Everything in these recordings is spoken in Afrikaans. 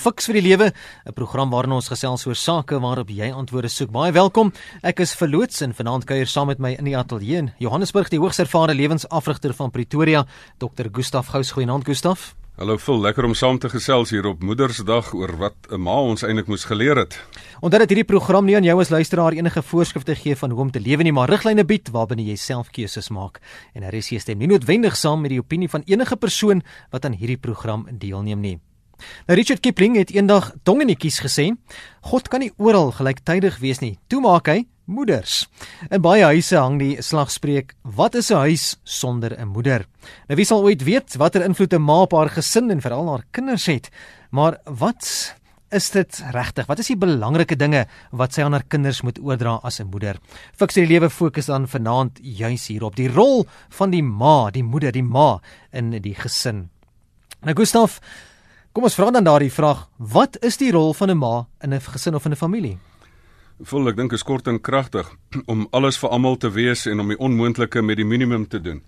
Fiks vir die lewe, 'n program waarin ons gesels oor sake waarop jy antwoorde soek. Baie welkom. Ek is verloots en vanaand kuier saam met my in die ateljee in Johannesburg die hoogs ervare lewensafrigter van Pretoria, Dr. Gustaf Gous. Goeienaand Gustaf. Hallo, vol lekker om saam te gesels hier op Moedersdag oor wat 'n ma ons eintlik moes geleer het. Omdat dit hierdie program nie aan jou as luisteraar enige voorskrifte gee van hoe om te lewe nie, maar riglyne bied waarbinne jy self keuses maak. En RC stem nie noodwendig saam met die opinie van enige persoon wat aan hierdie program deelneem nie. Nou Richard Kipling het eendag dongenetjies gesê: God kan nie oral gelyktydig wees nie. Toe maak hy moeders. In baie huise hang die slagspreuk: Wat is 'n huis sonder 'n moeder? Nou wie sal ooit weet watter invloed 'n ma op haar gesin en veral haar kinders het? Maar wat is dit regtig? Wat is die belangrike dinge wat sy aan haar kinders moet oordra as 'n moeder? Fiks die lewe fokus dan vanaand juis hierop, die rol van die ma, die moeder, die ma in die gesin. Nou Gustaf, Kom ons vra dan daardie vraag: Wat is die rol van 'n ma in 'n gesin of in 'n familie? Voel ek dink is kort en kragtig om alles vir almal te wees en om die onmoontlike met die minimum te doen.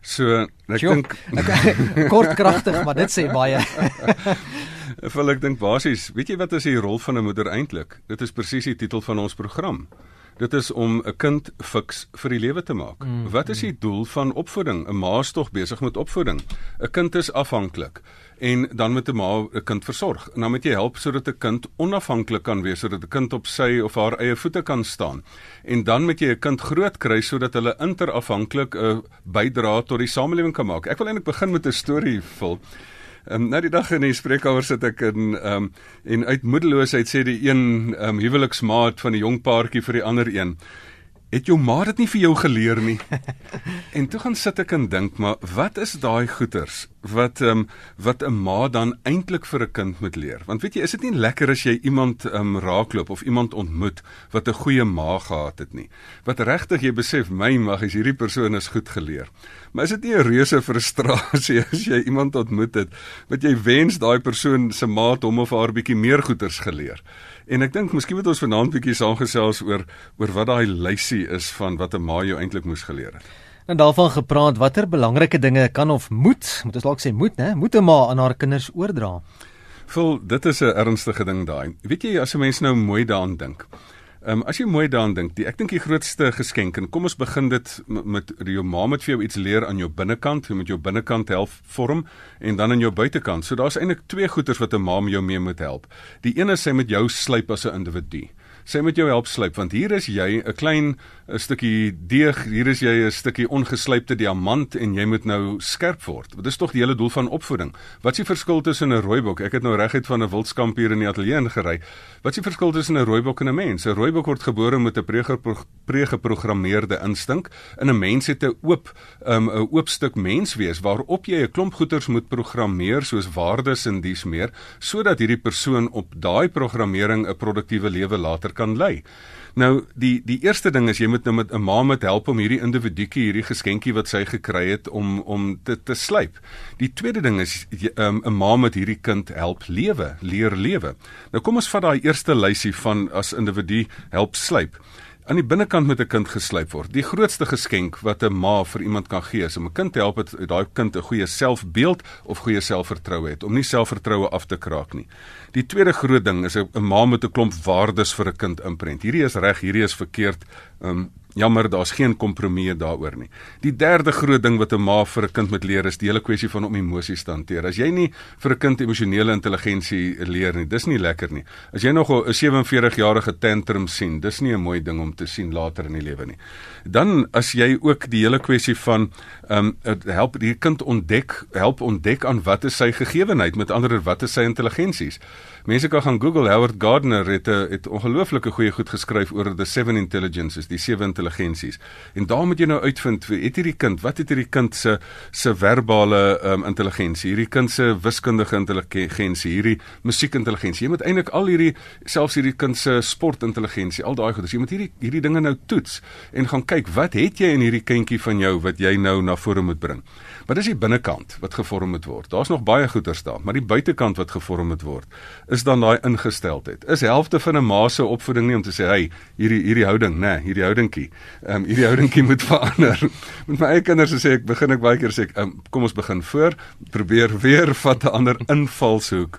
So ek dink kort kragtig, maar dit sê baie. Voel ek dink basies, weet jy wat is die rol van 'n moeder eintlik? Dit is presies die titel van ons program. Dit is om 'n kind fiks vir die lewe te maak. Mm, Wat is die doel van opvoeding? 'n Ma is tog besig met opvoeding. 'n Kind is afhanklik en dan moet 'n ma 'n kind versorg. En dan moet jy help sodat 'n kind onafhanklik kan wees, sodat 'n kind op sy of haar eie voete kan staan. En dan moet jy 'n kind groot kry sodat hulle interafhanklik 'n uh, bydra tot die samelewing kan maak. Ek wil eintlik begin met 'n storie vul. Ehm um, nou die dag in die spreekkamer sit ek in ehm um, en uit moedeloosheid sê die een ehm um, huweliksmaat van die jong paartjie vir die ander een het jou ma dit nie vir jou geleer nie. en toe gaan sit ek en dink, maar wat is daai goeters wat ehm um, wat 'n ma dan eintlik vir 'n kind moet leer? Want weet jy, is dit nie lekker as jy iemand ehm um, raakloop of iemand ontmoet wat 'n goeie ma gehad het nie? Wat regtig jy besef, my mag is hierdie persoon is goed geleer. Maar is dit nie 'n reuse frustrasie as jy iemand ontmoet het wat jy wens daai persoon se ma het hom of haar bietjie meer goeters geleer? En ek dink miskien moet ons vanaand bietjie saamgesels oor oor wat daai lysie is van wat 'n ma jou eintlik moes geleer het. En daarvan gepraat, watter belangrike dinge kan of moet, moet ons dalk sê moet, né? Moet 'n ma aan haar kinders oordra. Vol, dit is 'n ernstige ding daai. Weet jy as 'n mens nou mooi daaraan dink. Ehm um, as jy mooi daaraan dink, ek dink die grootste geskenk en kom ons begin dit met jou ma met vir jou iets leer aan jou binnekant, jy moet jou binnekant help vorm en dan aan jou buitekant. So daar's eintlik twee goeters wat 'n ma jou mee moet help. Die een is sy met jou slyp as 'n individu sy moet jou help slyp want hier is jy 'n klein 'n stukkie deeg, hier is jy 'n stukkie ongeslypte diamant en jy moet nou skerp word. Dit is tog die hele doel van opvoeding. Wat is die verskil tussen 'n rooibok? Ek het nou reguit van 'n wildskamp hier in die ateljee ingery. Wat is die verskil tussen 'n rooibok en 'n mens? 'n Rooibok word gebore met 'n pregeprogrammeerde instink en 'n mens het 'n oop um, 'n oop stuk menswees waarop jy 'n klomp goeters moet programmeer soos waardes en dies meer sodat hierdie persoon op daai programmering 'n produktiewe lewe later kan lei. Nou die die eerste ding is jy moet nou met 'n ma met help om hierdie individuetjie hierdie geskenkie wat sy gekry het om om te te slyp. Die tweede ding is um, 'n um, ma met hierdie kind help lewe, leer lewe. Nou kom ons vat daai eerste lysie van as individu help slyp aan die binnekant met 'n kind geslyp word. Die grootste geskenk wat 'n ma vir iemand kan gee is om 'n kind te help dat daai kind 'n goeie selfbeeld of goeie selfvertroue het, om nie selfvertroue af te kraak nie. Die tweede groot ding is 'n ma met 'n klomp waardes vir 'n kind inprent. Hierdie is reg, hierdie is verkeerd. Um jammer, daar's geen kompromie daaroor nie. Die derde groot ding wat 'n ma vir 'n kind moet leer is die hele kwessie van om emosies te hanteer. As jy nie vir 'n kind emosionele intelligensie leer nie, dis nie lekker nie. As jy nog 'n 47-jarige tantrum sien, dis nie 'n mooi ding om te sien later in die lewe nie. Dan as jy ook die hele kwessie van ehm um, help die kind ontdek, help ontdek aan wat is sy gegewenheid, met ander woorde wat is sy intelligensies. Mense kan gaan Google Howard Gardner het 'n het ongelooflike goeie goed geskryf oor the seven intelligences, die sewe intelligensies. En daar moet jy nou uitvind, het hierdie kind, wat het hierdie kind se se verbale um, intelligensie, hierdie kind se wiskundige intelligensie, hierdie musiekintelligensie. Jy moet eintlik al hierdie selfs hierdie kind se sportintelligensie, al daai goed. Jy moet hierdie hierdie dinge nou toets en gaan kyk wat het jy in hierdie kindjie van jou wat jy nou na vore moet bring. Maar dis die binnekant wat gevorm moet word. Daar's nog baie goeters daar, maar die buitekant wat gevorm moet word is dan daai ingesteldheid. Is helfte van 'n ma se opvoeding nie om te sê, "Hey, hierdie hierdie houding, nê, nee, hierdie houdingkie. Ehm um, hierdie houdingkie moet verander." Met my eie kinders sê ek, begin ek baie keer sê ek, um, "Kom ons begin voor, probeer weer vat 'n ander invalshoek."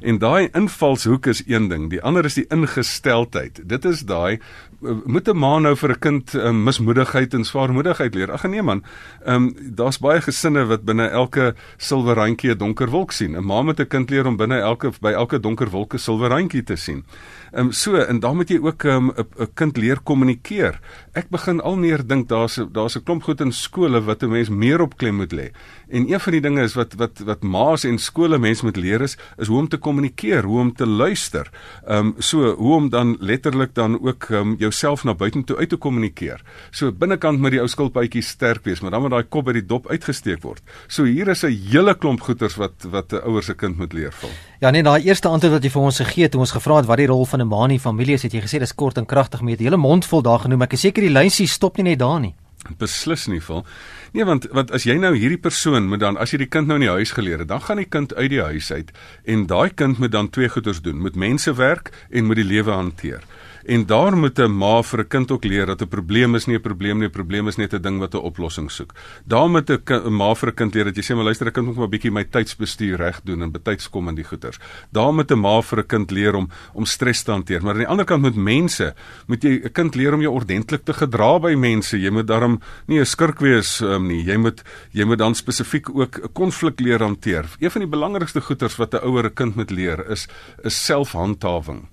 En daai invalshoek is een ding, die ander is die ingesteldheid. Dit is daai moet 'n ma nou vir 'n kind um, mismoedigheid en swaarmoedigheid leer. Ag nee man. Ehm um, daar's baie gesinne wat binne elke silwer randjie 'n donker wolk sien. 'n Ma moet 'n kind leer om binne elke by elke donker wolk 'n silwer randjie te sien. Ehm um, so en dan moet jy ook 'n um, 'n kind leer kommunikeer. Ek begin al meer dink daar's daar's 'n klomp goed in skole wat 'n mens meer op klem moet lê. En een van die dinge is wat wat wat ma's en skole mense moet leer is is hoe om te kommunikeer, hoe om te luister. Ehm um, so hoe om dan letterlik dan ook um, jouself na buite toe uit te kommunikeer. So binnekant moet die ou skilpuitjie sterk wees, maar dan moet daai kop by die dop uitgesteek word. So hier is 'n hele klomp goeters wat wat 'n ouer se kind moet leer val. Ja nee, daai eerste antwoord wat jy vir ons gegee het, toe ons gevra het wat die rol van 'n ma in die familie is, het jy gesê dis kort en kragtig met 'n hele mond vol daar genoem. Ek is seker die lysie stop nie net daar nie. Beslis nie vol. Nee, want want as jy nou hierdie persoon moet dan as jy die kind nou in die huis geleer het, dan gaan die kind uit die huis uit en daai kind moet dan twee goeders doen, moet mense werk en moet die lewe hanteer. En daar moet 'n ma vir 'n kind ook leer dat 'n probleem is nie 'n probleem nie, 'n probleem is net 'n ding wat 'n oplossing soek. Daar moet 'n ma vir 'n kind leer dat jy sê maar luister, ek kan ook maar bietjie my tydsbestuur reg doen en betyds kom in die goeters. Daar moet 'n ma vir 'n kind leer om om stres te hanteer. Maar aan die ander kant met mense, moet jy 'n kind leer om jou ordentlik te gedra by mense. Jy moet daarom nie 'n skurk wees um, nie. Jy moet jy moet dan spesifiek ook 'n konflik leer hanteer. Een van die belangrikste goeters wat 'n ouer 'n kind moet leer is is selfhandhawing.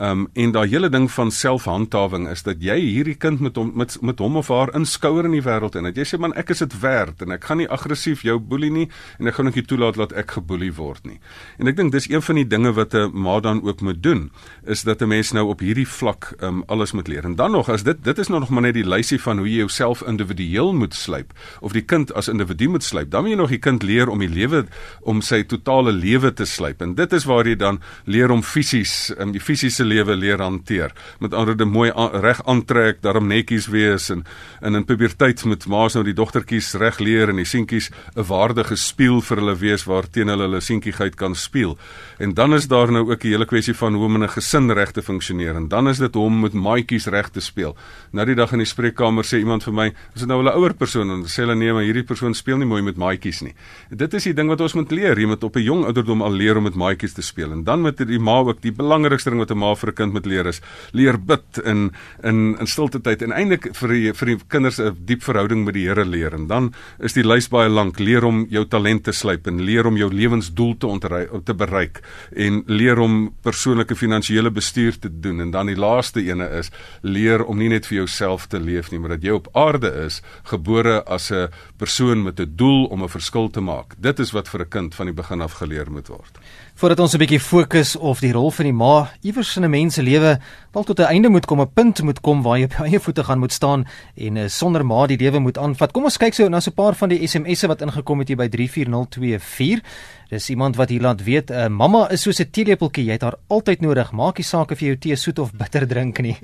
Um en daai hele ding van selfhandhawing is dat jy hierdie kind met hom met met hom of haar inskouer in die wêreld en dat jy sê man ek is dit werd en ek gaan nie aggressief jou boelie nie en ek gaan ook nie toelaat dat ek geboelie word nie. En ek dink dis een van die dinge wat 'n ma dan ook moet doen is dat 'n mens nou op hierdie vlak um alles moet leer. En dan nog as dit dit is nou nog maar net die lysie van hoe jy jouself individueel moet slyp of die kind as individu moet slyp. Dan moet jy nog die kind leer om die lewe om sy totale lewe te slyp. En dit is waar jy dan leer om fisies um die fisiese lewe leer hanteer. Met ander woorde mooi reg aantrek, daarom netjies wees en, en in puberteit moet ma's nou die dogtertjies reg leer en die seentjies 'n waardige spieël vir hulle wees waarteen hulle hulle seentjigheid kan speel. En dan is daar nou ook 'n hele kwessie van hoe om in 'n gesin reg te funksioneer en dan is dit om met maatjies reg te speel. Nou die dag in die spreekkamer sê iemand vir my, is dit nou 'n ouer persoon en sê hulle nee, maar hierdie persoon speel nie mooi met maatjies nie. Dit is die ding wat ons moet leer, jy moet op 'n jong ouderdom al leer om met maatjies te speel en dan met die ma ook die belangrikste ding wat 'n ma vir 'n kind moet leer is leer bid in in in stilte tyd en eintlik vir die, vir die kinders 'n diep verhouding met die Here leer. En dan is die lys baie lank. Leer om jou talente slyp en leer om jou lewensdoel te ontry, te bereik en leer om persoonlike finansiële bestuur te doen. En dan die laaste ene is leer om nie net vir jouself te leef nie maar dat jy op aarde is gebore as 'n persoon met 'n doel om 'n verskil te maak. Dit is wat vir 'n kind van die begin af geleer moet word Voordat ons 'n bietjie fokus of die rol van die ma iewers in 'n mens se lewe wel tot 'n einde moet kom, 'n punt moet kom waar jy op jou eie voete gaan moet staan en uh, sonder ma die lewe moet aanvat. Kom ons kyk so na so 'n paar van die SMS'e wat ingekom het hier by 34024. Dis iemand wat hier laat weet, uh, mamma is soos 'n teelepeltjie, jy het haar altyd nodig. Maak nie saak of jy jou tee soet of bitter drink nie.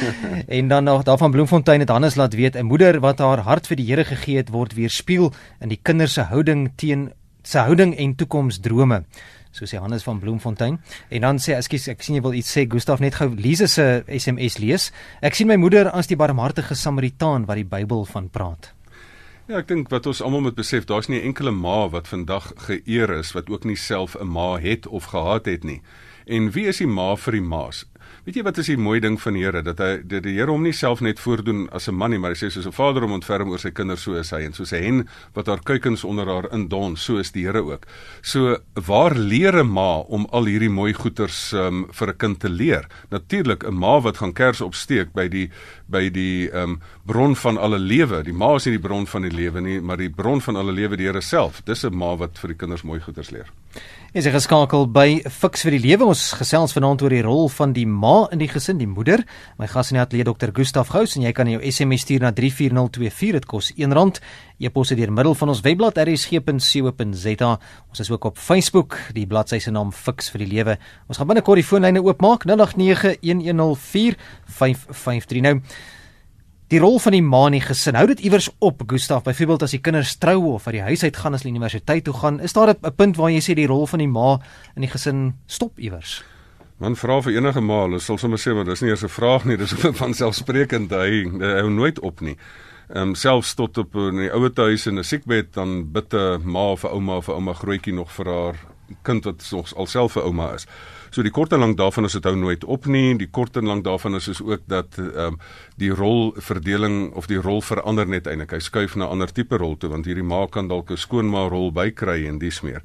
en dan nog daarvan Bloemfontein het Hannes laat weet, 'n moeder wat haar hart vir die Here gegee het, word weerspieël in die kinders se houding teen se houding en toekomsdrome so sê Hannes van Bloemfontein. En dan sê ekskuus, ek sien jy wil iets sê Gustaf net gou Lise se SMS lees. Ek sien my moeder as die barmhartige Samaritaan wat die Bybel van praat. Ja, ek dink wat ons almal moet besef, daar's nie 'n enkele ma wat vandag geëer is wat ook nie self 'n ma het of gehad het nie. En wie is die ma vir die ma's? Weet jy wat is die mooi ding van die Here dat hy dat die Here hom nie self net voordoen as 'n man nie, maar hy sê soos 'n vader om ontferm oor sy kinders so is hy en soos 'n hen wat haar kuikens onder haar indon, so is die Here ook. So waar leer 'n ma om al hierdie mooi goeters um, vir 'n kind te leer? Natuurlik 'n ma wat gaan kers opsteek by die by die um, bron van alle lewe. Die ma is nie die bron van die lewe nie, maar die bron van alle lewe die Here self. Dis 'n ma wat vir die kinders mooi goeters leer. Is jy geskakel by Fix vir die Lewe? Ons gesels vanaand oor die rol van die ma in die gesin, die moeder. My gas in die ateljee Dr. Gustaf Gous en jy kan jou SMS stuur na 34024. Dit kos R1. E-pos deur middel van ons webblad rsg.co.za. Ons is ook op Facebook. Die bladsy se naam Fix vir die Lewe. Ons gaan binnekort die foonlyne oopmaak 0891104553. Nou Die rol van die ma in die gesin. Hou dit iewers op, Gustaf. Byvoorbeeld as die kinders trou of uit die huis uit gaan as hulle universiteit toe gaan, is daar 'n punt waar jy sê die rol van die ma in die gesin stop iewers? Man vra vir enige ma, hulle sal sommer sê maar dis nie eers 'n vraag nie, dis van selfsprekend hy hou nooit op nie. Ehm um, selfs tot op in die ouete huis in 'n siekbed dan bid 'n ma of 'n ouma of 'n ouma grootjie nog vir haar kind wat soms alself 'n ouma is. So die kort en lank daarvan is dit hou nooit op nie. Die kort en lank daarvan is is ook dat ehm um, die rolverdeling of die rol verander net eintlik. Hy skuif na 'n ander tipe rol toe want hierdie ma kan dalk 'n skoonma rol bykry en dis meer.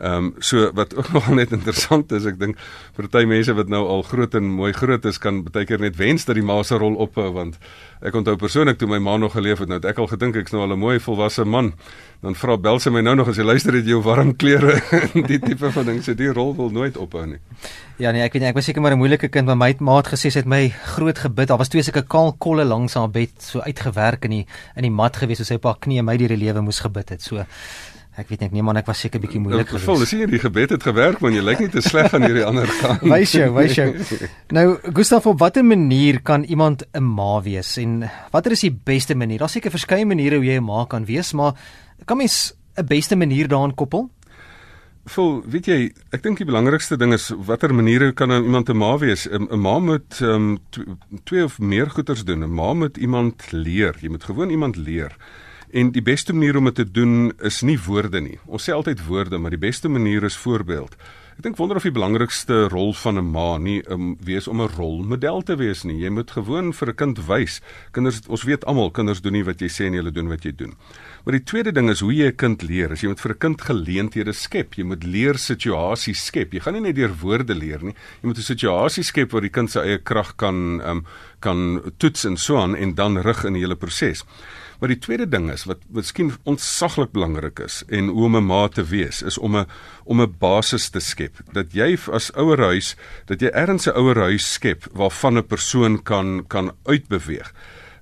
Ehm um, so wat ook nog net interessant is, ek dink party mense wat nou al groot en mooi groot is kan baie keer net wens dat die ma se rol ophou want ek onthou persoonlik toe my ma nog geleef het nou het ek al gedink ek's nou al 'n mooi volwasse man. Dan vra bel sy my nou nog as jy luister het jy warm klere en die tipe van ding so die rol wil nooit ophou nie. Ja nee, ek weet nie, ek was seker maar 'n moeilike kind, maar my maat gesê sy het my groot gebid. Daar was twee sulke kaal kolle langs haar bed so uitgewerk in die in die mat gewees, so sy pa knie my deur die lewe moes gebid het. So Ek weet ek nee man, ek was seker bietjie moeilik geweest. Vol, sien jy die gebed het gewerk, want jy lyk nie te sleg aan hierdie ander kant. Wys jou, wys jou. Nou, Gustaf, op watter manier kan iemand 'n ma wees en watter is die beste manier? Daar's seker verskeie maniere hoe jy 'n ma kan wees, maar kan mens 'n beste manier daaraan koppel? Vol, weet jy, ek dink die belangrikste ding is watter maniere kan iemand 'n ma wees? 'n Ma moet um, twee of meer goeders doen. 'n Ma moet iemand leer. Jy moet gewoon iemand leer. En die beste manier om dit te doen is nie woorde nie. Ons sê altyd woorde, maar die beste manier is voorbeeld. Ek dink wonder of die belangrikste rol van 'n ma nie um, wees om 'n rolmodel te wees nie. Jy moet gewoon vir 'n kind wys. Kinders, ons weet almal, kinders doen nie wat jy sê en hulle doen wat jy doen. Maar die tweede ding is hoe jy 'n kind leer. As jy moet vir 'n kind geleenthede skep, jy moet leer situasies skep. Jy gaan nie net deur woorde leer nie. Jy moet 'n situasie skep waar die kind sy eie krag kan um, kan toets en so aan en dan rig in die hele proses. Maar die tweede ding is wat miskien ontsaglik belangrik is en hoe om 'n ma te wees is om 'n om 'n basis te skep. Dat jy as ouerhuis dat jy ergens 'n ouerhuis skep waarvan 'n persoon kan kan uitbeweeg.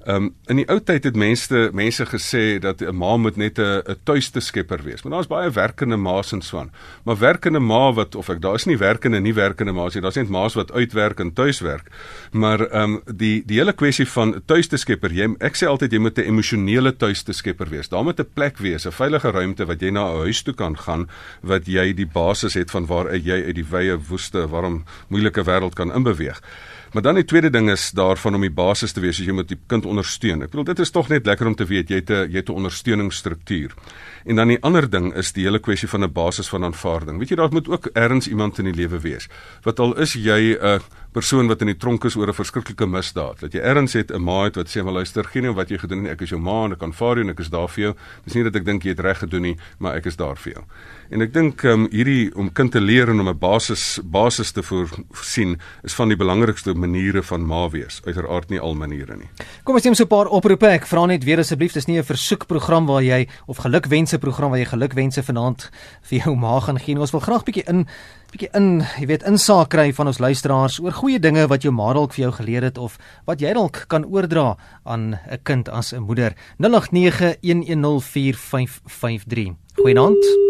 Ehm um, in die ou tyd het mense mense gesê dat 'n ma moet net 'n 'n tuiste skepper wees. Maar daar's baie werkende ma's en swaan. Maar werkende ma wat of ek daar is nie werkende nie werkende ma's nie. Daar's net ma's wat uitwerk en tuiswerk. Maar ehm um, die die hele kwessie van tuiste skepper, jy ek sê altyd jy moet 'n emosionele tuiste skepper wees. Daar moet 'n plek wees, 'n veilige ruimte wat jy na 'n huis toe kan gaan wat jy die basis het van waar jy uit die wye woeste, warm, moeilike wêreld kan inbeweeg. Maar dan die tweede ding is daarvan om die basis te wees as jy moet die kind ondersteun. Ek bedoel dit is tog net lekker om te weet jy het 'n jy het 'n ondersteuningsstruktuur. En dan die ander ding is die hele kwessie van 'n basis van aanvaarding. Weet jy daar moet ook ergens iemand in die lewe wees. Wat al is jy 'n persoon wat in die tronk is oor 'n verskriklike misdaad. Dat jy erns het 'n ma het wat sê, "Maar luister, geen nie wat jy gedoen het, ek is jou ma en ek kan vaar jou en ek is daar vir jou." Dis nie dat ek dink jy het reg gedoen nie, maar ek is daar vir jou. En ek dink um, hierdie om kind te leer en om 'n basis basis te voorsien is van die belangrikste maniere van ma wees. Uiteraard nie al maniere nie. Kom ons neem so 'n paar oproepe. Ek vra net weer asseblief, dis nie 'n versoekprogram waar jy of gelukwense program waar jy gelukwense vanaand vir jou ma gaan gee. Ons wil graag bietjie in bietjie in, jy weet, insaak kry van ons luisteraars oor goeie dinge wat jou ma dalk vir jou geleer het of wat jy dalk kan oordra aan 'n kind as 'n moeder. 0891104553. Goeienaand.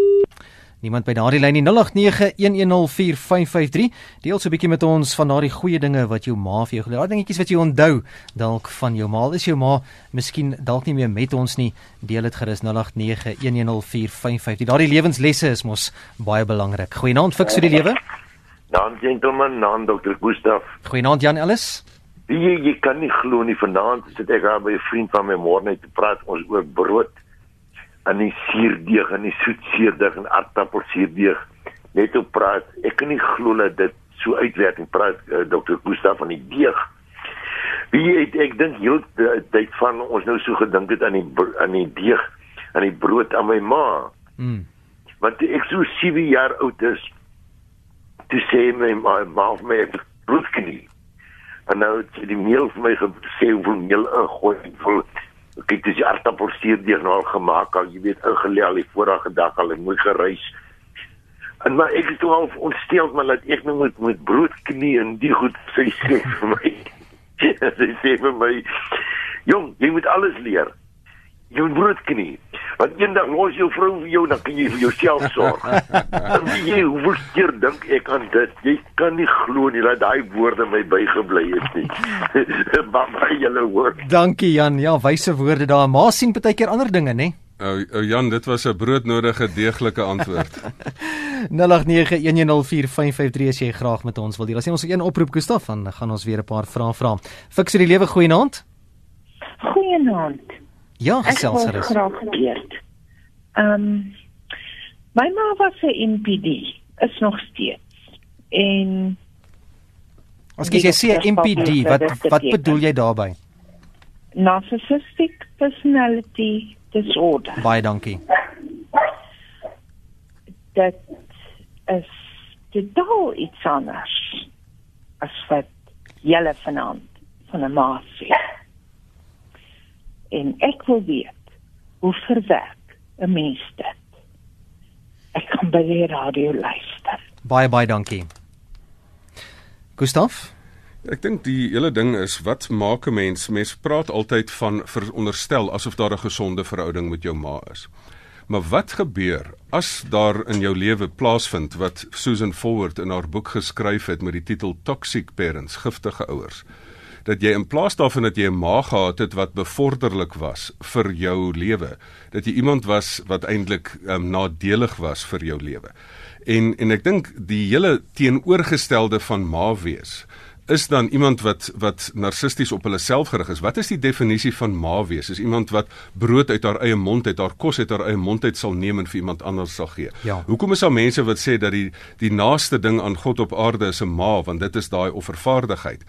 Niemand by daardie lyn nie 0891104553. Deel so 'n bietjie met ons van daardie goeie dinge wat jou ma vir jou geleer het. Dingetjies wat jy onthou dalk van jou ma. Is jou ma miskien dalk nie meer met ons nie? Deel dit gerus 0891104553. Daardie lewenslesse is mos baie belangrik. Goeienaand, fiks vir die lewe. Dan gentleman, dan dokter Gustaf. Goeienaand Jan Ellis. Wie jy kan nie glo nie vanaand sit ek daar by 'n vriend van my môre net te praat ons oor brood in die suurdeeg en die soetsuurdeeg en aardappelsuurdeeg net op praat. Ek kan nie glo dat dit so uitwerk en praat uh, eh, Dr. Gustaf van die deeg. Wie het ek dink heel tyd van ons nou so gedink het aan die aan die deeg aan die brood aan my ma. Mm. Want ek so 7 jaar oud is toe sê my ma ma of my broodknie. En nou het sy die meel vir my gesê hoeveel meel ingooi vir kyk dis die aardappelsuur deur nou al gemaak al jy weet ingelê al die vorige dag al en mooi gereis en maar ek het toe al ontstel maar dat ek nou moet met brood knie en die goed sê sê vir my sy sê vir my jong jy moet alles leer jy moet brood knie Want eendag los jou vrou vir jou dan kan jy vir jouself sorg. Wie jy hoeveel keer dink ek aan dit? Jy kan nie glo nie dat daai woorde my bygebly het nie. Baba julle hoor. Dankie Jan. Ja, wyse woorde daar. Maar sien baie keer ander dinge, nê? Ou ou Jan, dit was 'n broodnodige deeglike antwoord. 0891104553 as jy graag met ons wil deel. As jy ons een oproep Gustaf van gaan ons weer 'n paar vrae vra. Fiksie die lewe goeienaand. Goeienaand. Ja, gesels gerus. Graag gekeerd. Ehm um, my ma was 'n NPD is nog steeds. En As jy sê MPD, wat wat bedoel jy daarmee? Narcissistic personality disorder. Baie dankie. Dit is totaal iets anders as wat julle vanaand van 'n ma sê. En ek wil weet hoe verwerk 'n mens dit? Ek kan by die radio luister. Baie baie dankie. Gustaf? Ek dink die hele ding is wat maak 'n mens? Mens praat altyd van veronderstel asof daar 'n gesonde verhouding met jou ma is. Maar wat gebeur as daar in jou lewe plaasvind wat Susan Forward in haar boek geskryf het met die titel Toxic Parents, giftige ouers? Dat jy in plaas daarvan dat jy 'n ma gehad het wat bevorderlik was vir jou lewe, dat jy iemand was wat eintlik um, nadelig was vir jou lewe. En en ek dink die hele teenoorgestelde van ma wees is dan iemand wat wat narcisties op hulle self gerig is. Wat is die definisie van ma wees? Is iemand wat brood uit haar eie mond uit, haar kos uit haar eie mond uit sal neem en vir iemand anders sal gee. Ja. Hoekom is daar mense wat sê dat die die naaste ding aan God op aarde is 'n ma, want dit is daai offervaardigheid.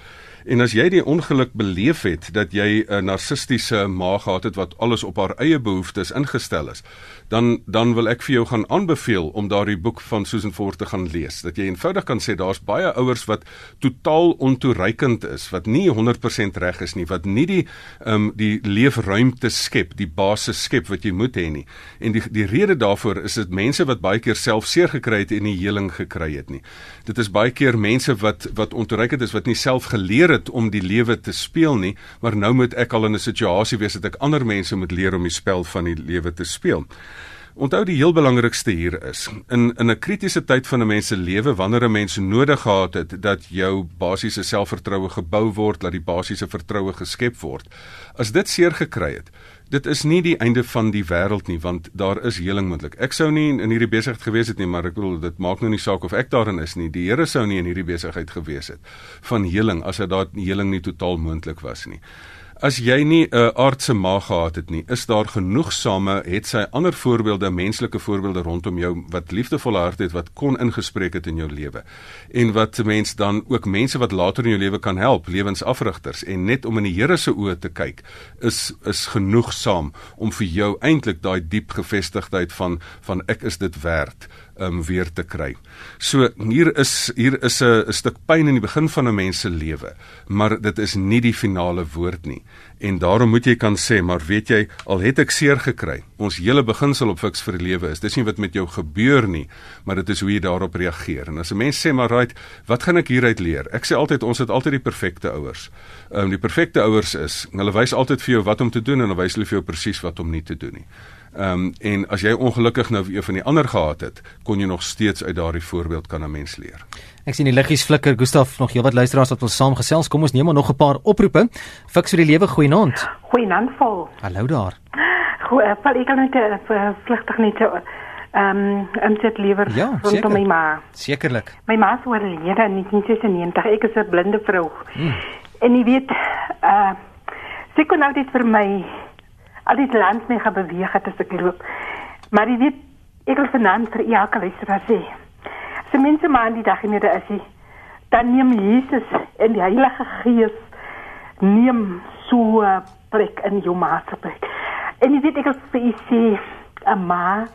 En as jy die ongeluk beleef het dat jy 'n narcistiese ma gehad het wat alles op haar eie behoeftes ingestel is, dan dan wil ek vir jou gaan aanbeveel om daardie boek van Susan Ford te gaan lees. Dat jy eenvoudig kan sê daar's baie ouers wat totaal ontoereikend is, wat nie 100% reg is nie, wat nie die ehm um, die leefruimte skep, die basis skep wat jy moet hê nie. En die die rede daarvoor is dit mense wat baie keer self seer gekry het en nie heling gekry het nie. Dit is baie keer mense wat wat ontoereikend is wat nie self geleer het om die lewe te speel nie, maar nou moet ek al in 'n situasie wees dat ek ander mense moet leer om die spel van die lewe te speel. Onthou die heel belangrikste hier is in in 'n kritiese tyd van 'n mens se lewe wanneer 'n mens nodig gehad het dat jou basiese selfvertroue gebou word, dat die basiese vertroue geskep word. As dit seer gekry het, dit is nie die einde van die wêreld nie want daar is heling moontlik. Ek sou nie in hierdie besigheid gewees het nie, maar ek bedoel dit maak nou nie saak of ek daarin is nie. Die Here sou nie in hierdie besigheid gewees het van heling as dit daar heling nie totaal moontlik was nie. As jy nie 'n uh, aardse ma gehad het nie, is daar genoegsame het sy ander voorbeelde, menslike voorbeelde rondom jou wat liefdevolle hart het wat kon ingespreek het in jou lewe. En wat mense dan ook mense wat later in jou lewe kan help, lewensafrigters en net om in die Here se oë te kyk is is genoegsaam om vir jou eintlik daai diep gevestigdheid van van ek is dit werd um weer te kry. So hier is hier is 'n stuk pyn in die begin van 'n mens se lewe, maar dit is nie die finale woord nie. En daarom moet jy kan sê, maar weet jy, al het ek seer gekry, ons hele beginsel op fiks vir die lewe is, dis nie wat met jou gebeur nie, maar dit is hoe jy daarop reageer. En as 'n mens sê maar right, wat gaan ek hieruit leer? Ek sê altyd ons het altyd die perfekte ouers. Ehm um, die perfekte ouers is, hulle wys altyd vir jou wat om te doen en hulle wys hulle vir jou presies wat om nie te doen nie. Ehm um, en as jy ongelukkig nou een van die ander gehad het, kon jy nog steeds uit daardie voorbeeld kan 'n mens leer. Ek sien die liggies flikker. Gustaf, nog heelwat luisteraars wat wil saamgesels. Kom ons neem maar nog 'n paar oproepe. Fiks vir die lewe goeienaand. Goeienaand vol. Hallo daar. Goeie, val ek net uh, vlugtig net ehm um, om dit liewer ja, rondom my ma. Sekerlik. My ma is oorlede in 1996. Ek is 'n blinde vrou. Hmm. En jy weet, uh sy kon nou dit vir my al die land mee gaan beweeg het as ek loop. Maar jy weet, ek wil vanaand vir elke luisteraar sê, as mense maar aan die dag in die is, dan neem Jesus en die Heilige Gees neem so plek in jou maatschappij. En jy weet, ek wil vir jy sê, een ma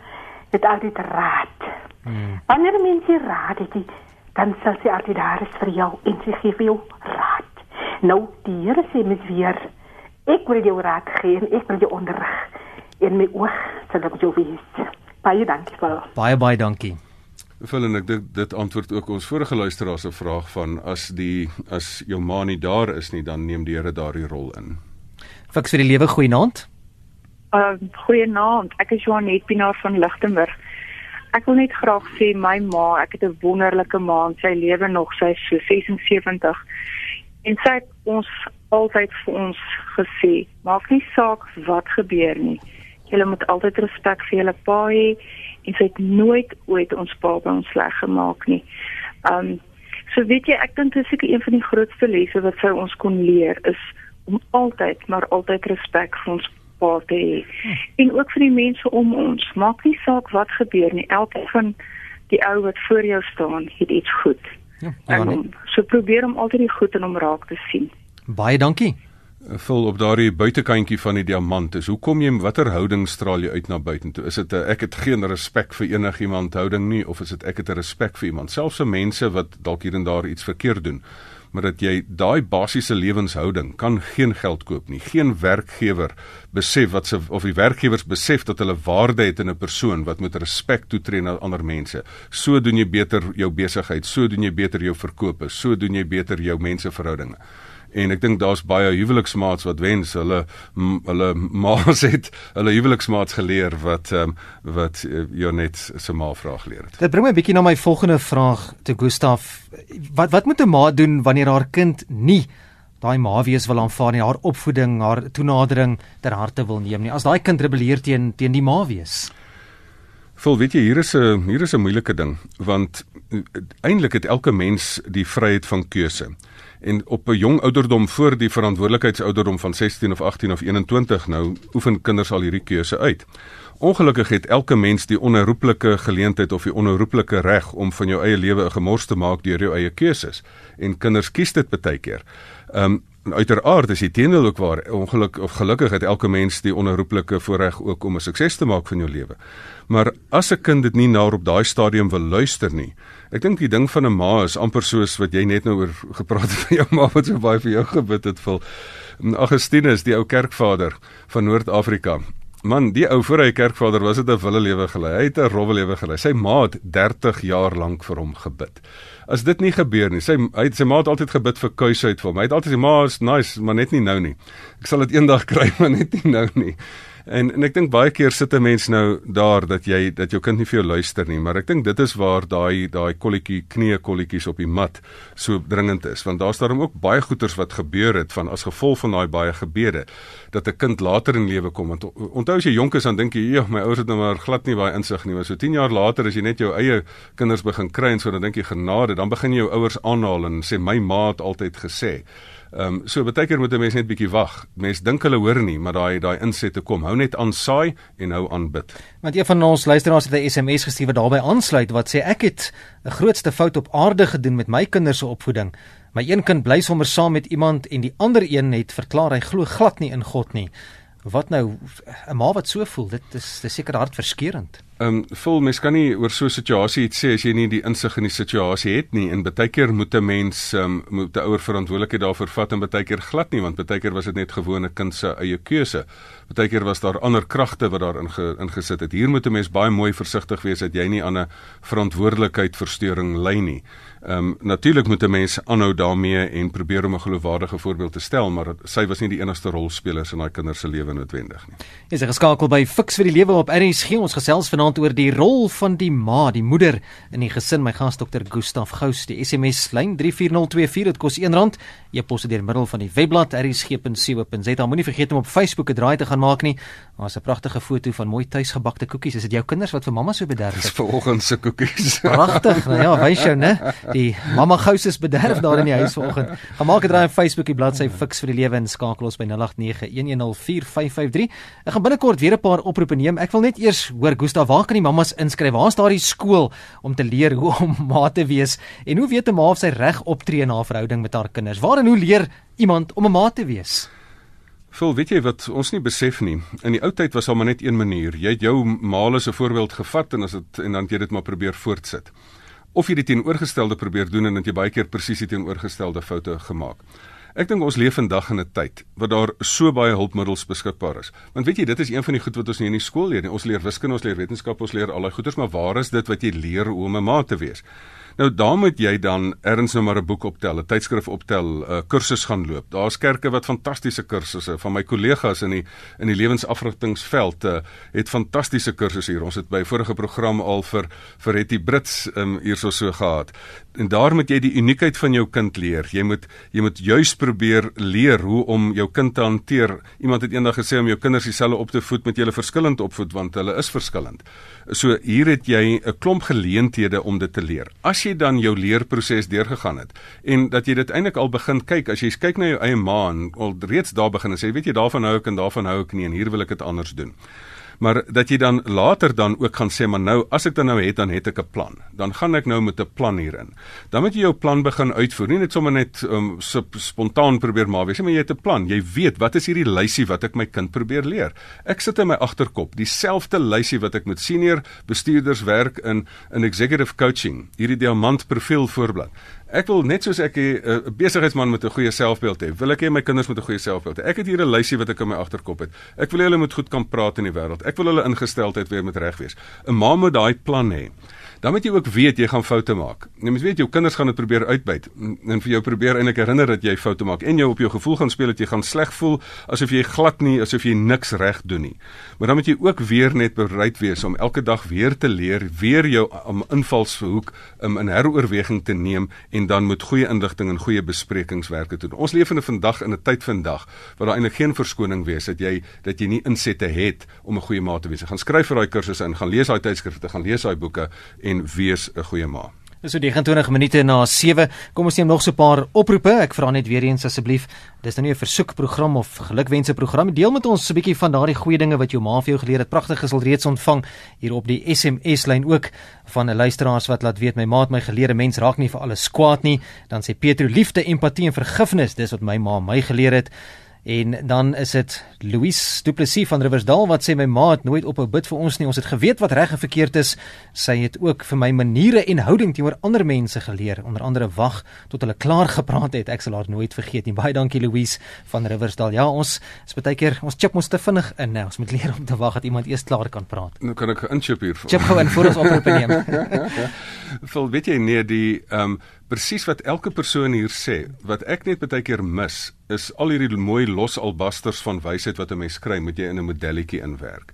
het altyd raad. Hmm. Wanneer mense raad het, dan sal sy altyd daar is vir jou en sy geef jou raad. Nou, die Heere sê mes weer, Ek wil jou raad gee en ek wil jou onderrig en my oog sal op jou wees. Baie dankie vir. Baie baie dankie. Vol en ek dit dit antwoord ook ons vorige luisteraar se vraag van as die as jou ma nie daar is nie dan neem die Here daardie rol in. Fiks vir die lewe goeienaand. Uh goeienaand. Ek is Joanet Pinaar van Lichtenburg. Ek wil net graag sê my ma, ek het 'n wonderlike ma, sy lewe nog, sy is so 76. En sy het ons altyd vir ons gesê, maak nie saak wat gebeur nie. Jy moet altyd respek vir jou pa hê en sy het nooit ooit ons pa by ons sleg gemaak nie. Um so weet jy, ek dink dit is seker een van die grootste lesse wat sy ons kon leer is om altyd maar altyd respek vir ons pa te hê. En ook vir die mense om ons. Maak nie saak wat gebeur nie. Elke van die ou wat voor jou staan het iets goed. Ja, En ja nee. om, so probeer om altyd die goed in hom raak te sien. Baie dankie. vul op daardie buitekantjie van die diamant is. Hoe kom jy watter houding straal jy uit na buitentoe? Is dit 'n ek het geen respek vir enigiemand houding nie of is dit ek het 'n respek vir iemand, selfs vir mense wat dalk hier en daar iets verkeerd doen? Maar dat jy daai basiese lewenshouding kan geen geld koop nie. Geen werkgewer besef wat se of die werkgewers besef dat hulle waarde het in 'n persoon wat met respek toetree na ander mense. So doen jy beter jou besigheid, so doen jy beter jou verkope, so doen jy beter jou menseverhoudinge en ek dink daar's baie huweliksmaats wat wens hulle m, hulle ma's het hulle huweliksmaats geleer wat um, wat uh, Jonet se ma vraag geleer het. Dit bring my bietjie na my volgende vraag te Gustaf. Wat wat moet 'n ma doen wanneer haar kind nie daai ma wees wil aanvaar nie, haar opvoeding, haar toenadering ter harte wil neem nie. As daai kind rebelleer teen teen die ma wees. Vol weet jy hier is 'n hier is 'n moeilike ding want uh, eintlik het elke mens die vryheid van keuse. En op 'n jong ouderdom voor die verantwoordelikheidsouderdom van 16 of 18 of 21 nou oefen kinders al hierdie keuse uit. Ongelukkig het elke mens die onherroepelike geleentheid of die onherroepelike reg om van jou eie lewe 'n gemors te maak deur jou eie keuses. En kinders kies dit baie keer. Ehm um, uiteraard is die teendeel ook waar. Ongeluk of gelukkig het elke mens die onherroepelike voorreg ook om 'n sukses te maak van jou lewe. Maar as 'n kind dit nie na op daai stadium wil luister nie. Ek dink die ding van 'n ma is amper soos wat jy net nou oor gepraat het van jou ma wat so baie vir jou gebid het vir Augustinus, die ou kerkvader van Noord-Afrika. Man, die ou voor hy kerkvader was dit 'n wille lewe gelei. Hy het 'n rowwe lewe gelei. Sy ma het 30 jaar lank vir hom gebid. As dit nie gebeur nie, sy hy het sy ma het altyd gebid vir kuisheid vir hom. Hy het altyd sê ma is nice, maar net nie nou nie. Ek sal dit eendag kry, maar net nie nou nie. En en ek dink baie keer sit 'n mens nou daar dat jy dat jou kind nie vir jou luister nie, maar ek dink dit is waar daai daai kolletjie knie kolletjies op die mat so dringend is, want daar's daarom ook baie goeters wat gebeur het van as gevolg van daai baie gebede dat 'n kind later in lewe kom. Want onthou as jy jonk is dan dink jy, "Ja, my ouers het nou maar glad nie baie insig nie." Maar so 10 jaar later as jy net jou eie kinders begin kry en so dan dink jy genade, dan begin jy jou ouers aanhaal en sê my ma het altyd gesê. Ehm um, so baie keer moet 'n mens net bietjie wag. Mens dink hulle hoor nie, maar daai daai insette kom. Hou net aan saai en hou aan bid. Want een van ons luisteraars het 'n SMS gestuur wat daarbey aansluit wat sê ek het 'n grootste fout op aarde gedoen met my kinders se opvoeding. My een kind bly sommer saam met iemand en die ander een het verklaar hy glo glad nie in God nie. Wat nou 'n ma wat so voel, dit is dis seker hartverskeurende. Ehm um, vol mens kan nie oor so 'n situasie iets sê as jy nie die insig in die situasie het nie en baie keer moet 'n mens ehm um, moet 'n ouer verantwoordelikheid daarvoor vat en baie keer glad nie want baie keer was dit net gewone kind se eie keuse. Baie keer was daar ander kragte wat daar inge, ingesit het. Hier moet 'n mens baie mooi versigtig wees dat jy nie aan 'n verantwoordelikheid verstoring lei nie. Ehm um, natuurlik moet 'n mens aanhou daarmee en probeer om 'n geloofwaardige voorbeeld te stel, maar sy was nie die enigste rolspeler in daai kinders se lewe noodwendig nie. Jy is geskakel by Fix vir die Lewe op RSG. Ons gesels vanaand oor die rol van die ma, die moeder in die gesin. My gas Dr. Gustaf Gous, die SMS lyn 34024 dit kos R1. Jy pos dit deur middel van die webblad rsg.co.za. Moenie vergeet om op Facebook 'n draai te gaan maak nie. Daar's 'n pragtige foto van mooi tuisgebakte koekies. Is dit jou kinders wat vir mamma so bederf Dis het? vanoggend se koekies. Pragtig. Nou ja, wys jou, né? Die mamma Gous is bederf daar in die huis vanoggend. Gaan maak 'n draai op Facebook, die bladsy Fix vir die Lewe en skakel ons by 0891104553. Ek gaan binnekort weer 'n paar oproepe neem. Ek wil net eers hoor Gustaf, waar kan die mammas inskryf? Waar's daardie skool om te leer hoe om ma te wees en hoe weet 'n ma of sy reg optree in haar verhouding met haar kinders? Waar en hoe leer iemand om 'n ma te wees? Phil, weet jy wat ons nie besef nie. In die ou tyd was daar maar net een manier. Jy het jou maal as 'n voorbeeld gevat en as dit en dan het jy dit maar probeer voortsit. Of jy dit teenoorgestelde probeer doen en dat jy baie keer presies die teenoorgestelde foute gemaak. Ek dink ons leef vandag in 'n tyd waar daar so baie hulpmiddels beskikbaar is. Want weet jy, dit is een van die goed wat ons nie in die skool leer nie. Ons leer wiskunde, ons leer wetenskap, ons leer al daai goeders, maar waar is dit wat jy leer hoe om 'n ma te wees? Nou daar moet jy dan erns nou maar 'n boek optel, 'n tydskrif optel, 'n uh, kursus gaan loop. Daar's kerke wat fantastiese kursusse van my kollegas in die in die lewensafrigtingsveld uh, het fantastiese kursusse hier. Ons het by vorige program al vir vir Hetty Brits um, hierso so gehad. En daar moet jy die uniekheid van jou kind leer. Jy moet jy moet juis probeer leer hoe om jou kind te hanteer. Iemand het eendag gesê om jou kinders dieselfde op te voed met julle verskillend opvoed want hulle is verskillend. So hier het jy 'n klomp geleenthede om dit te leer. As jy dan jou leerproses deurgegaan het en dat jy dit eintlik al begin kyk as jy kyk na jou eie ma en al reeds daar begin en sê weet jy daarvan hou ek en daarvan hou ek nie en hier wil ek dit anders doen. Maar dat jy dan later dan ook gaan sê maar nou as ek dan nou het dan het ek 'n plan. Dan gaan ek nou met 'n plan hierin. Dan moet jy jou plan begin uitvoer. Nie net sommer net um, spontaan probeer maar wees maar jy het 'n plan. Jy weet wat is hierdie lysie wat ek my kind probeer leer. Ek sit in my agterkop dieselfde lysie wat ek met senior bestuurders werk in in executive coaching. Hierdie diamant profiel voorblad. Ek wil net soos ek 'n uh, besigheidsman met 'n goeie selfbeeld hê, wil ek hê my kinders moet 'n goeie selfbeeld hê. Ek het hier 'n lysie wat ek in my agterkop het. Ek wil hê hulle moet goed kan praat in die wêreld. Ek wil hulle ingesteldheid weer met reg wees. 'n Ma moet daai plan hê dan moet jy ook weet jy gaan foute maak. Jy moet weet jou kinders gaan dit probeer uitbuit en vir jou probeer eintlik herinner dat jy foute maak en jou op jou gevoel gaan speel dat jy gaan sleg voel asof jy glad nie asof jy niks reg doen nie. Maar dan moet jy ook weer net bereid wees om elke dag weer te leer, weer jou om invalshoek um, in heroorweging te neem en dan met goeie inligting en goeie besprekingswerke te doen. Ons leef in 'n vandag in 'n tyd vandag waar daar eintlik geen verskoning wees dat jy dat jy nie insette het om 'n goeie maat te wees. Gaan skryf vir daai kursusse in, gaan lees daai tydskrifte, gaan lees daai boeke en en wees 'n goeie ma. Dis so 29 minute na 7. Kom ons neem nog so 'n paar oproepe. Ek vra net weer eens asseblief. Dis nou nie 'n versoekprogram of gelukwense program. Deel met ons 'n bietjie van daardie goeie dinge wat jou ma vir jou geleer het. Pragtig is al reeds ontvang hier op die SMS lyn ook van 'n luisteraars wat laat weet my ma het my geleer 'n mens raak nie vir alles kwaad nie. Dan sê Petro liefde, empatie en vergifnis. Dis wat my ma my geleer het. En dan is dit Louise Du Plessis van Riversdal wat sê my ma het nooit ophou bid vir ons nie. Ons het geweet wat reg en verkeerd is. Sy het ook vir my maniere en houding teenoor ander mense geleer, onder andere wag tot hulle klaar gepraat het. Ek sal haar nooit vergeet nie. Baie dankie Louise van Riversdal. Ja, ons is baie keer ons chip ons te vinnig in. Nou, ons moet leer om te wag dat iemand eers klaar kan praat. Nou kan ek inchip hier. Chip gou in voor ons oproep neem. Vol weet jy nee die ehm um, presies wat elke persoon hier sê, wat ek net baie keer mis, is al hierdie mooi los albasters van wysheid wat 'n mens kry, moet jy in 'n modelletjie inwerk.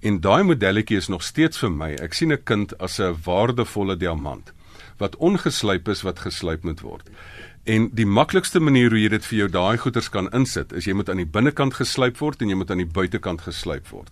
En daai modelletjie is nog steeds vir my. Ek sien 'n kind as 'n waardevolle diamant wat ongeslyp is wat geslyp moet word. En die maklikste manier hoe jy dit vir jou daai goeders kan insit, is jy moet aan die binnekant geslyp word en jy moet aan die buitekant geslyp word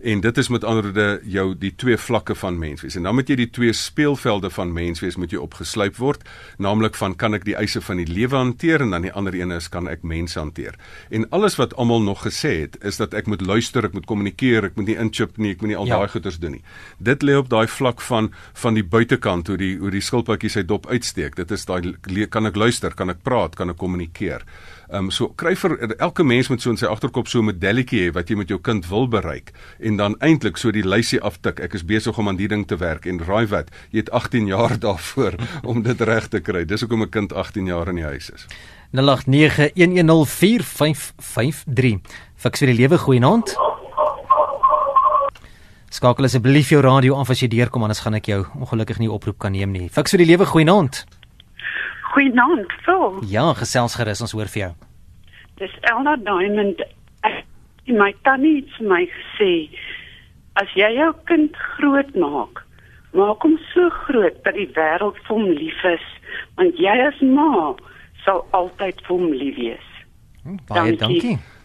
en dit is met ander woorde jou die twee vlakke van menswees. En dan moet jy die twee speelvelde van menswees moet jy opgesluip word. Naamlik van kan ek die eise van die lewe hanteer en dan die ander een is kan ek mense hanteer. En alles wat almal nog gesê het is dat ek moet luister ek moet kommunikeer ek moet nie inchip nie ek moet nie al ja. daai goeters doen nie. Dit lê op daai vlak van van die buitekant hoe die hoe die skilpadjie sy dop uitsteek. Dit is daai kan ek luister kan ek praat kan ek kommunikeer Ehm um, so kry vir elke mens met so in sy agterkop so 'n medelletjie hê wat jy met jou kind wil bereik en dan eintlik so die lysie aftik. Ek is besig om aan die ding te werk en raai wat, jy het 18 jaar daarvoor om dit reg te kry. Dis hoekom 'n kind 18 jaar in die huis is. 0891104553. Fiks vir die lewe goeienaand. Skakel asseblief jou radio af as jy deurkom anders gaan ek jou ongelukkig nie oproep kan neem nie. Fiks vir die lewe goeienaand. Goeienaand, so. Ja, gesels gerus, ons hoor vir jou. Dis Elna Diamond. En my tannie het vir my gesê, as jy jou kind groot maak, maak hom so groot dat die wêreld vir hom lief is, want jy as ma sal altyd vir hom lief wees. Hm, baie dankie. dankie.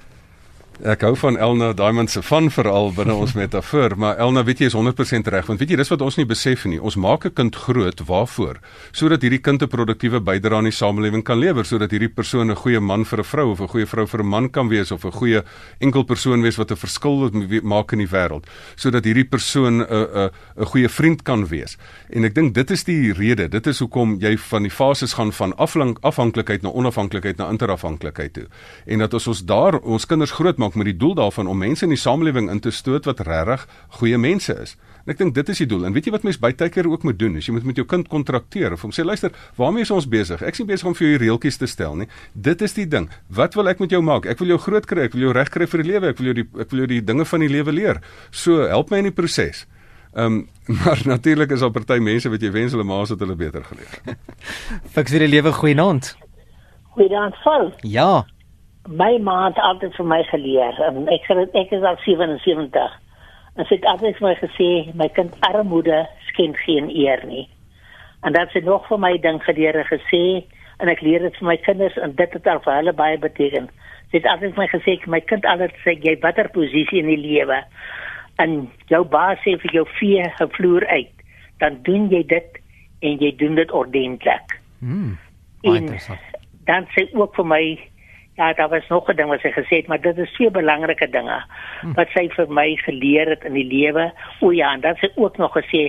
Ek hou van Elna Diamond se van veral binne ons metafoor, maar Elna, weet jy is 100% reg, want weet jy dis wat ons nie besef nie. Ons maak 'n kind groot waarvoor? Sodat hierdie kind 'n produktiewe bydrae aan die samelewing kan lewer, sodat hierdie persoon 'n goeie man vir 'n vrou of 'n goeie vrou vir 'n man kan wees of 'n goeie enkel persoon wees wat 'n verskil maak in die wêreld, sodat hierdie persoon 'n 'n 'n goeie vriend kan wees. En ek dink dit is die rede. Dit is hoekom jy van die fases gaan van afhanklikheid na onafhanklikheid na interafhanklikheid toe. En dat as ons daar ons kinders groot maak met die doel daarvan om mense in die samelewing in te stoot wat regtig goeie mense is. En ek dink dit is die doel. En weet jy wat mens baie keer ook moet doen? Is jy moet met jou kind kontrakteer of hom sê luister, waarmee is ons besig? Ek nie besig om vir jou reeltjies te stel nie. Dit is die ding. Wat wil ek met jou maak? Ek wil jou groot kry, ek wil jou reg kry vir die lewe, ek wil jou die ek wil jou die dinge van die lewe leer. So, help my in die proses. Ehm um, maar natuurlik is daar party mense wat jy wens hulle maas het hulle beter geleer. Fiks vir die lewe goeie naand. Goeie naand, vol. Ja my ma het altyd vir my geleer. En ek sê ek is al 77 en sy het altyd vir my gesê my kind armoede skend geen eer nie. En dat sy nog vir my ding geleer gesê en ek leer dit vir my kinders en dit het al vir hulle baie beteken. Sy het altyd vir my gesê my kind altyd sê jy watter posisie in die lewe en jou baas sê vir jou vee gevloer uit dan doen jy dit en jy doen dit ordentlik. Mm, en dan sê ook vir my Ja, daar was nog 'n ding wat sy gesê het, maar dit is twee belangrike dinge wat sy vir my geleer het in die lewe. O ja, en dan sy ook nog gesê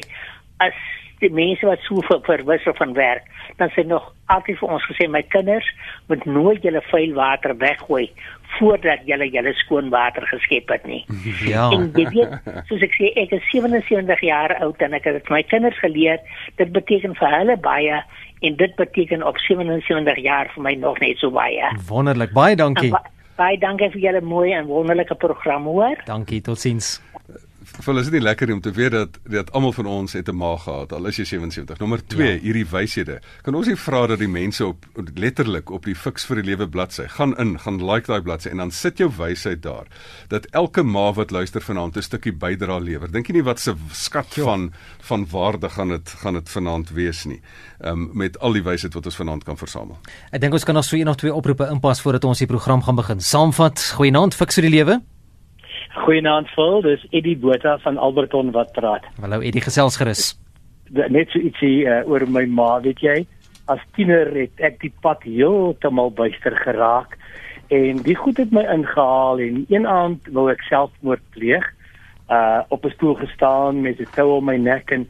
as die mense wat so ver, verwissel van werk, dan sy nog altyd vir ons gesê my kinders moet nooit julle vuil water weggooi voordat julle julle skoon water geskep het nie. Ja. En jy weet, soos ek sê, ek is 77 jaar oud en ek het dit my kinders geleer. Dit beteken vir hulle baie en dit beteken op 77 jaar vir my nog net so baie. Wonderlik. Baie En dankie. ba baie dankie vir julle mooi en wonderlike program hoor. Dankie. Totsiens. Vir is dit nie lekker om te weet dat dat almal van ons het 'n ma gehad al is jy 77. Nommer 2, ja. hierdie wyshede. Kan ons nie vra dat die mense op letterlik op die Fix vir die Lewe bladsy gaan in, gaan like daai bladsy en dan sit jou wysheid daar dat elke ma wat luister vanaand 'n stukkie bydra lewer. Dink jy nie wat se skat Ja. van van waarde gaan dit gaan dit vanaand wees nie. Ehm um, met al die wysheid wat ons vanaand kan versamel. Ek dink ons kan nog so een of twee oproepe inpas voordat ons die program gaan begin. Saamvat. Goeienaand, Fix vir die lewe. Goeienaand Phil, dis Eddie Botha van Alberton wat praat. Hallo Eddie, gesels gerus. Net so ietsie uh, oor my ma, weet jy? As tiener het ek die pad heeltemal buister geraak en die goed het my ingehaal en een aand wou ek selfmoord pleeg. Uh op 'n stoel gestaan met 'n tou om my nek en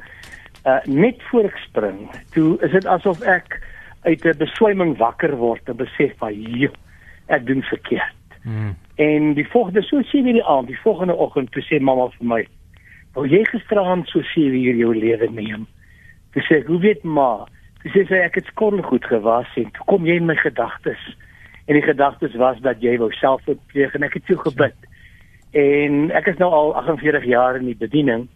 uh net voor ek spring, toe is dit asof ek uit 'n beswyming wakker word en besef van, "Jo, ek doen verkeerd." Hmm. En die volgende so 7 die aand, die volgende oggend toe sê mamma vir my, "Wou jy gisteraand so 7 uur jou lewe neem?" Toe sê ek, "Hoe weet ma?" Toe sê sy, "Ek het skottelgoed gewas en toe kom jy in my gedagtes." En die gedagtes was dat jy wou selfmoord pleeg en ek het so gebid. En ek is nou al 48 jaar in die bediening.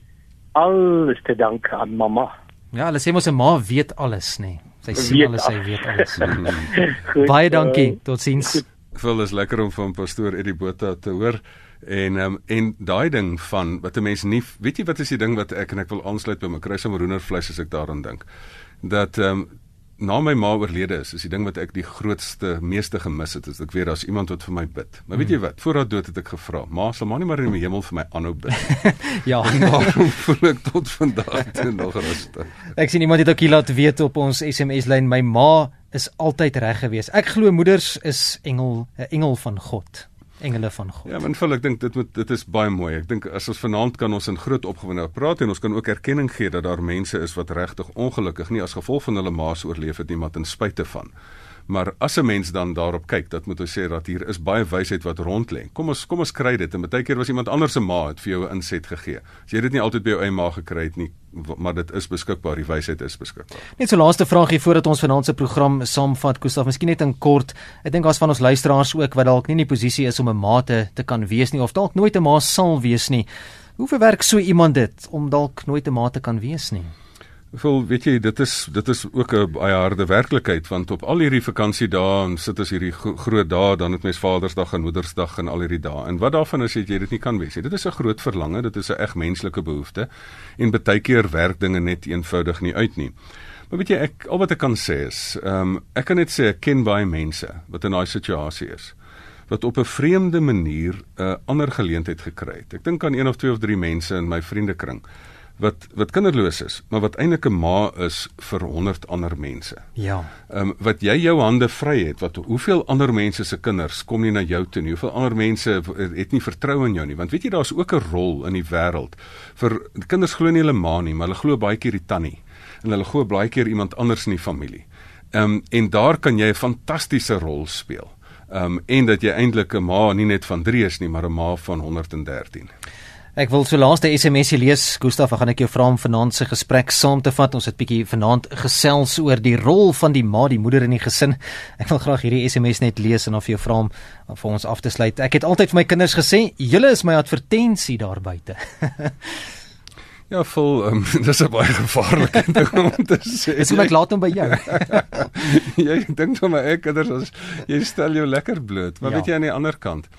Alles te danke aan mamma. Ja, hulle sê mos 'n ma weet alles, nê. Nee. Sy sien alles, sy alles. weet alles. Goed, Baie dankie. Totsiens. Phil is lekker om van pastoor Eddie Botha te hoor. En um, en daai ding van wat 'n mens nie weet jy wat is die ding wat ek en ek wil aansluit by my kruis om roenervleis as ek daaraan dink. Dat ehm um, na my ma oorlede is, is die ding wat ek die grootste meeste gemis het, is ek weet daar's iemand wat vir my bid. Maar weet jy wat? Voor haar dood het ek gevra, "Ma, sal maar nie maar in die hemel vir my aanhou bid." Ja. Waarom voel ek tot vandag toe nog rustig? Ek sien iemand het ook hier laat weet op ons SMS lyn my ma is altyd reg gewees. Ek glo moeders is engel 'n engel van God. Engele van God. Ja, maar Phil, ek dink dit moet dit is baie mooi. Ek dink as ons vanaand kan ons in groot opgewonde praat en ons kan ook erkenning gee dat daar mense is wat regtig ongelukkig nie as gevolg van hulle maas oorleef het nie, maar ten spyte van. Maar as 'n mens dan daarop kyk, dat moet ons sê dat hier is baie wysheid wat rond lê. Kom ons kom ons kry dit en baie keer was iemand anders se ma het vir jou 'n inset gegee. As jy dit nie altyd by jou eie ma gekry het nie, maar dit is beskikbaar, die wysheid is beskikbaar. Net so laaste vraagie voordat ons vanaand se program saamvat, Gustaf, miskien net in kort. Ek dink daar's van ons luisteraars ook wat dalk nie in die posisie is om 'n ma te, te kan wees nie of dalk nooit 'n ma sal wees nie. Hoe verwerk so iemand dit om dalk nooit 'n ma te kan wees nie? Wel, weet jy, dit is dit is ook 'n baie harde werklikheid want op al hierdie vakansiedae en sit as hierdie gro groot dae, dan het mens Vadersdag en Moedersdag en al hierdie dae. En wat daarvan is het jy dit nie kan wees nie. Dit is 'n groot verlange, dit is 'n eg menslike behoefte en baie keer werk dinge net eenvoudig nie uit nie. Maar weet jy, ek al wat ek kan sê is, ehm um, ek kan net sê ek ken baie mense wat in daai situasie is wat op 'n vreemde manier 'n uh, ander geleentheid gekry het. Ek dink aan een of twee of drie mense in my vriendekring wat wat kinderloos is, maar wat eintlik 'n ma is vir 100 ander mense. Ja. Ehm um, wat jy jou hande vry het, wat hoeveel ander mense se kinders kom nie na jou toe nie. Hoeveel ander mense het nie vertroue in jou nie, want weet jy daar's ook 'n rol in die wêreld vir kinders glo nie hulle ma nie, maar hulle glo baie keer die tannie en hulle glo baie keer iemand anders in die familie. Ehm um, en daar kan jy 'n fantastiese rol speel. Ehm um, en dat jy eintlik 'n ma nie net van 3 is nie, maar 'n ma van 113. Ek wil so laaste SMS lees, Gustaf, ek gaan ek jou vra om vanaand se gesprek saam te vat. Ons het bietjie vanaand gesels oor die rol van die ma, die moeder in die gesin. Ek wil graag hierdie SMS net lees en dan vir jou vra om vir ons af te sluit. Ek het altyd vir my kinders gesê, julle is my advertensie daar buite. Ja, vol, um, dis 'n baie gevaarlike ding om te sê. Dis hoe ek laat hom by jou. jy dink van my ek kinders as jy stel jou lekker bloot. Maar ja. weet jy aan die ander kant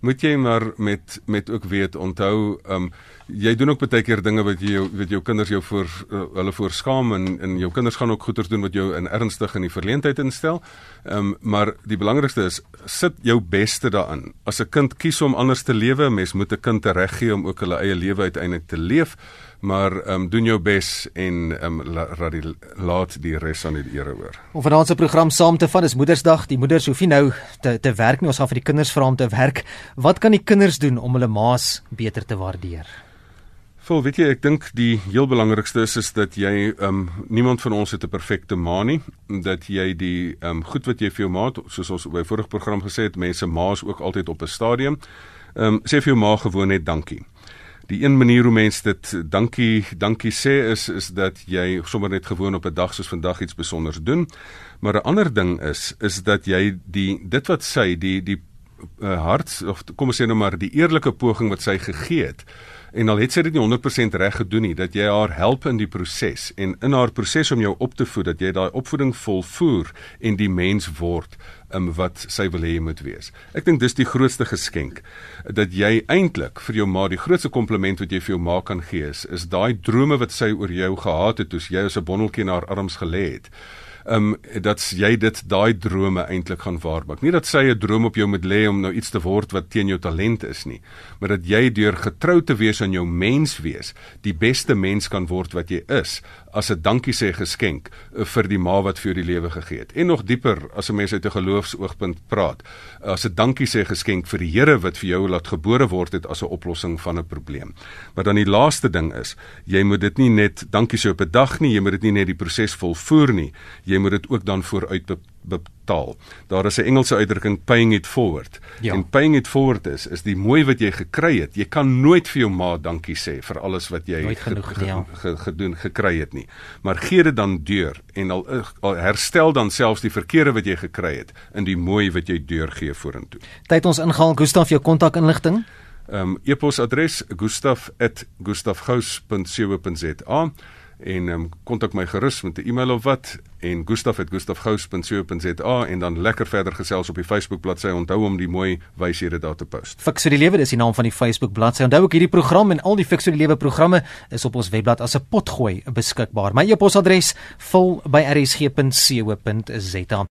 moet jy maar met met ook weet onthou um jy doen ook baie keer dinge wat jy wat jou kinders jou voor uh, hulle voor skaam en en jou kinders gaan ook goeters doen wat jou in ernstig in die verleentheid instel. Um, maar die belangrikste is sit jou beste daarin. As 'n kind kies om anders te lewe, mens moet 'n kind reg gee om ook hulle eie lewe uiteindelik te leef, maar ehm um, doen jou bes en ehm um, la, die, laat die res aan die ere oor. Om vanaand se program saam te vat is Moedersdag. Die moeders hoef nie nou te te werk nie, ons gaan vir die kinders vra om te werk. Wat kan die kinders doen om hulle maas beter te waardeer? Vol, weet jy, ek dink die heel belangrikste is is dat jy ehm um, niemand van ons het 'n perfekte ma nie, dat jy die ehm um, goed wat jy vir jou ma, soos ons by vorige program gesê het, mense ma's ook altyd op 'n stadium. Ehm um, sê vir jou ma gewoon net dankie. Die een manier hoe mense dit dankie dankie sê is is dat jy sommer net gewoon op 'n dag soos vandag iets spesiaals doen. Maar 'n ander ding is is dat jy die dit wat sy die die uh, hart of kom ons sê nou maar die eerlike poging wat sy gegee het en al het sy dit nie 100% reg gedoen nie dat jy haar help in die proses en in haar proses om jou op te voed dat jy daai opvoeding volvoer en die mens word um, wat sy wil hê jy moet wees. Ek dink dis die grootste geskenk dat jy eintlik vir jou ma die grootste kompliment wat jy vir jou ma kan gee is, is daai drome wat sy oor jou gehad het toe jy as 'n bonneltjie in haar arms gelê het um dat jy dit daai drome eintlik gaan waarmaak. Nie dat sy 'n droom op jou moet lê om nou iets te word wat teen jou talent is nie, maar dat jy deur getrou te wees aan jou mens wees, die beste mens kan word wat jy is as 'n dankie sê geskenk eh, vir die ma wat vir jou die lewe gegee het. En nog dieper as 'n mens uit 'n geloofsoogpunt praat, as 'n dankie sê geskenk vir die Here wat vir jou laat gebore word het as 'n oplossing van 'n probleem. Maar dan die laaste ding is, jy moet dit nie net dankie sê op 'n dag nie, jy moet dit nie net die proses volvoer nie. Jy moet dit ook dan vooruit betaal. Daar is 'n Engelse uitdrukking paying it forward. Ja. En paying it forward is is die mooi wat jy gekry het. Jy kan nooit vir jou ma dankie sê vir alles wat jy genoeg, ge, ja. ge, ge, gedoen gekry het nie. Maar gee dit dan deur en al, al herstel dan selfs die verkeerde wat jy gekry het in die mooi wat jy deurgee vorentoe. Tyd ons ingaan Gustaf jou kontakinligting. Ehm um, e-posadres gustaf@gustafgous.co.za en ehm um, kontak my gerus met 'n e-mail of wat en gustaf@gustafgous.co.za en dan lekker verder gesels op die Facebook bladsy onthou om die mooi wyshede daar te post. Fix vir die lewe dis die naam van die Facebook bladsy. Onthou ook hierdie program en al die Fix vir die lewe programme is op ons webblad as 'n potgooi beskikbaar. My e-posadres vul by rsg.co.za.